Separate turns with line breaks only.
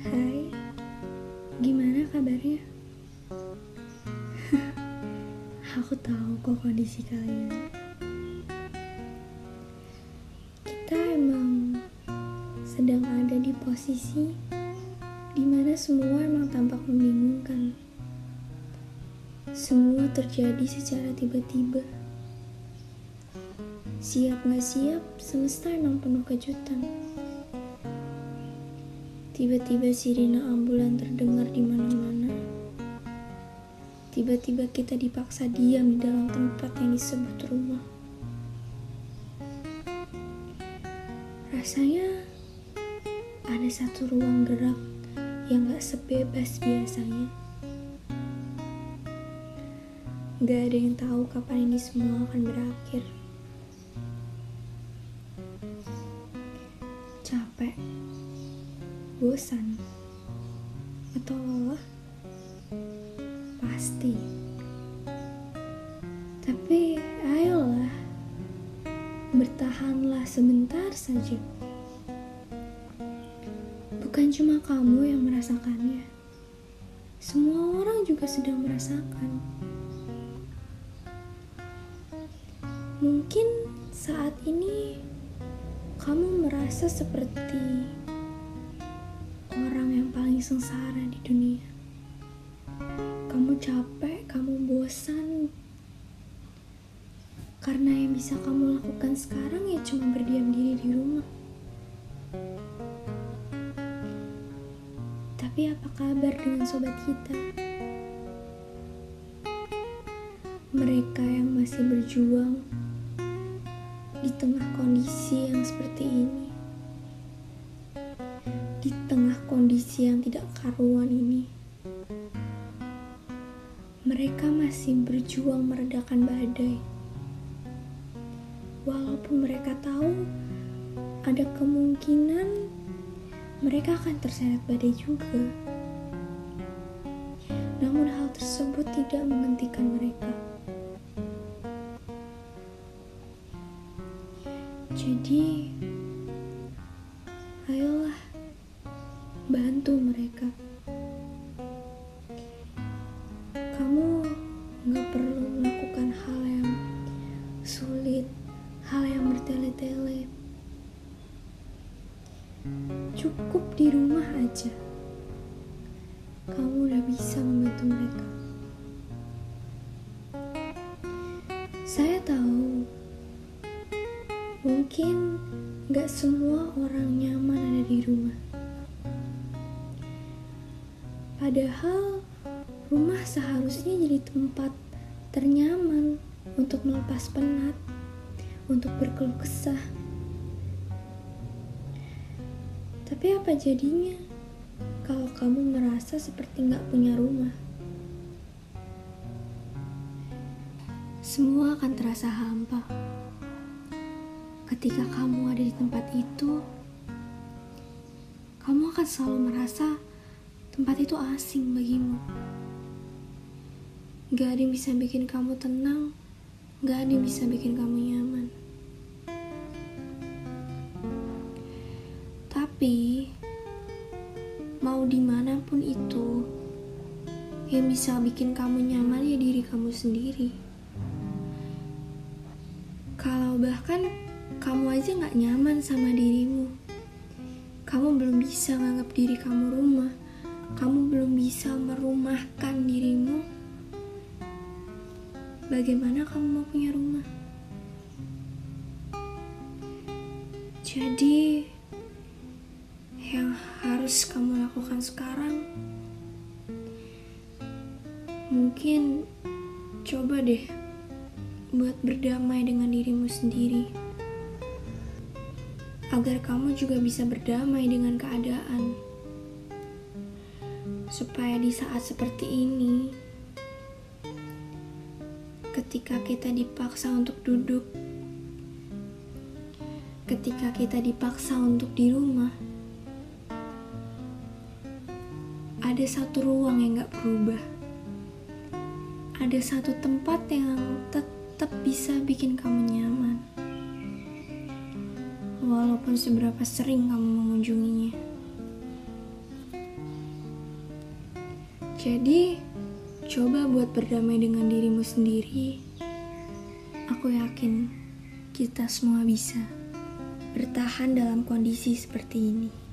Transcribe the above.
Hai, gimana kabarnya? Aku tahu kok kondisi kalian. Kita emang sedang ada di posisi di mana semua emang tampak membingungkan. Semua terjadi secara tiba-tiba. Siap nggak siap, semesta emang penuh kejutan. Tiba-tiba sirine ambulan terdengar di mana-mana. Tiba-tiba kita dipaksa diam di dalam tempat yang disebut rumah. Rasanya ada satu ruang gerak yang gak sebebas biasanya. Gak ada yang tahu kapan ini semua akan berakhir. Capek, bosan, atau lelah? Pasti. Tapi ayolah, bertahanlah sebentar saja. Bukan cuma kamu yang merasakannya. Semua orang juga sedang merasakan. Mungkin saat ini kamu merasa seperti paling sengsara di dunia. Kamu capek, kamu bosan. Karena yang bisa kamu lakukan sekarang ya cuma berdiam diri di rumah. Tapi apa kabar dengan sobat kita? Mereka yang masih berjuang di tengah kondisi yang seperti ini. Kondisi yang tidak karuan ini. Mereka masih berjuang meredakan badai. Walaupun mereka tahu ada kemungkinan mereka akan terseret badai juga. Namun hal tersebut tidak menghentikan mereka. Jadi, bantu mereka. Kamu nggak perlu melakukan hal yang sulit, hal yang bertele-tele. Cukup di rumah aja. Kamu udah bisa membantu mereka. Saya tahu, mungkin gak semua orang nyaman ada di rumah. Padahal rumah seharusnya jadi tempat ternyaman untuk melepas penat, untuk berkeluh kesah. Tapi apa jadinya kalau kamu merasa seperti nggak punya rumah? Semua akan terasa hampa. Ketika kamu ada di tempat itu, kamu akan selalu merasa tempat itu asing bagimu. Gak ada yang bisa bikin kamu tenang, gak ada yang bisa bikin kamu nyaman. Tapi, mau di mana pun itu, yang bisa bikin kamu nyaman ya diri kamu sendiri. Kalau bahkan kamu aja gak nyaman sama dirimu, kamu belum bisa nganggap diri kamu rumah, kamu belum bisa merumahkan dirimu, bagaimana kamu mau punya rumah? Jadi, yang harus kamu lakukan sekarang mungkin coba deh buat berdamai dengan dirimu sendiri. Agar kamu juga bisa berdamai dengan keadaan supaya di saat seperti ini ketika kita dipaksa untuk duduk ketika kita dipaksa untuk di rumah ada satu ruang yang gak berubah. Ada satu tempat yang tetap bisa bikin kamu nyaman. Walaupun seberapa sering kamu mengunjunginya. Jadi, coba buat berdamai dengan dirimu sendiri. Aku yakin kita semua bisa bertahan dalam kondisi seperti ini.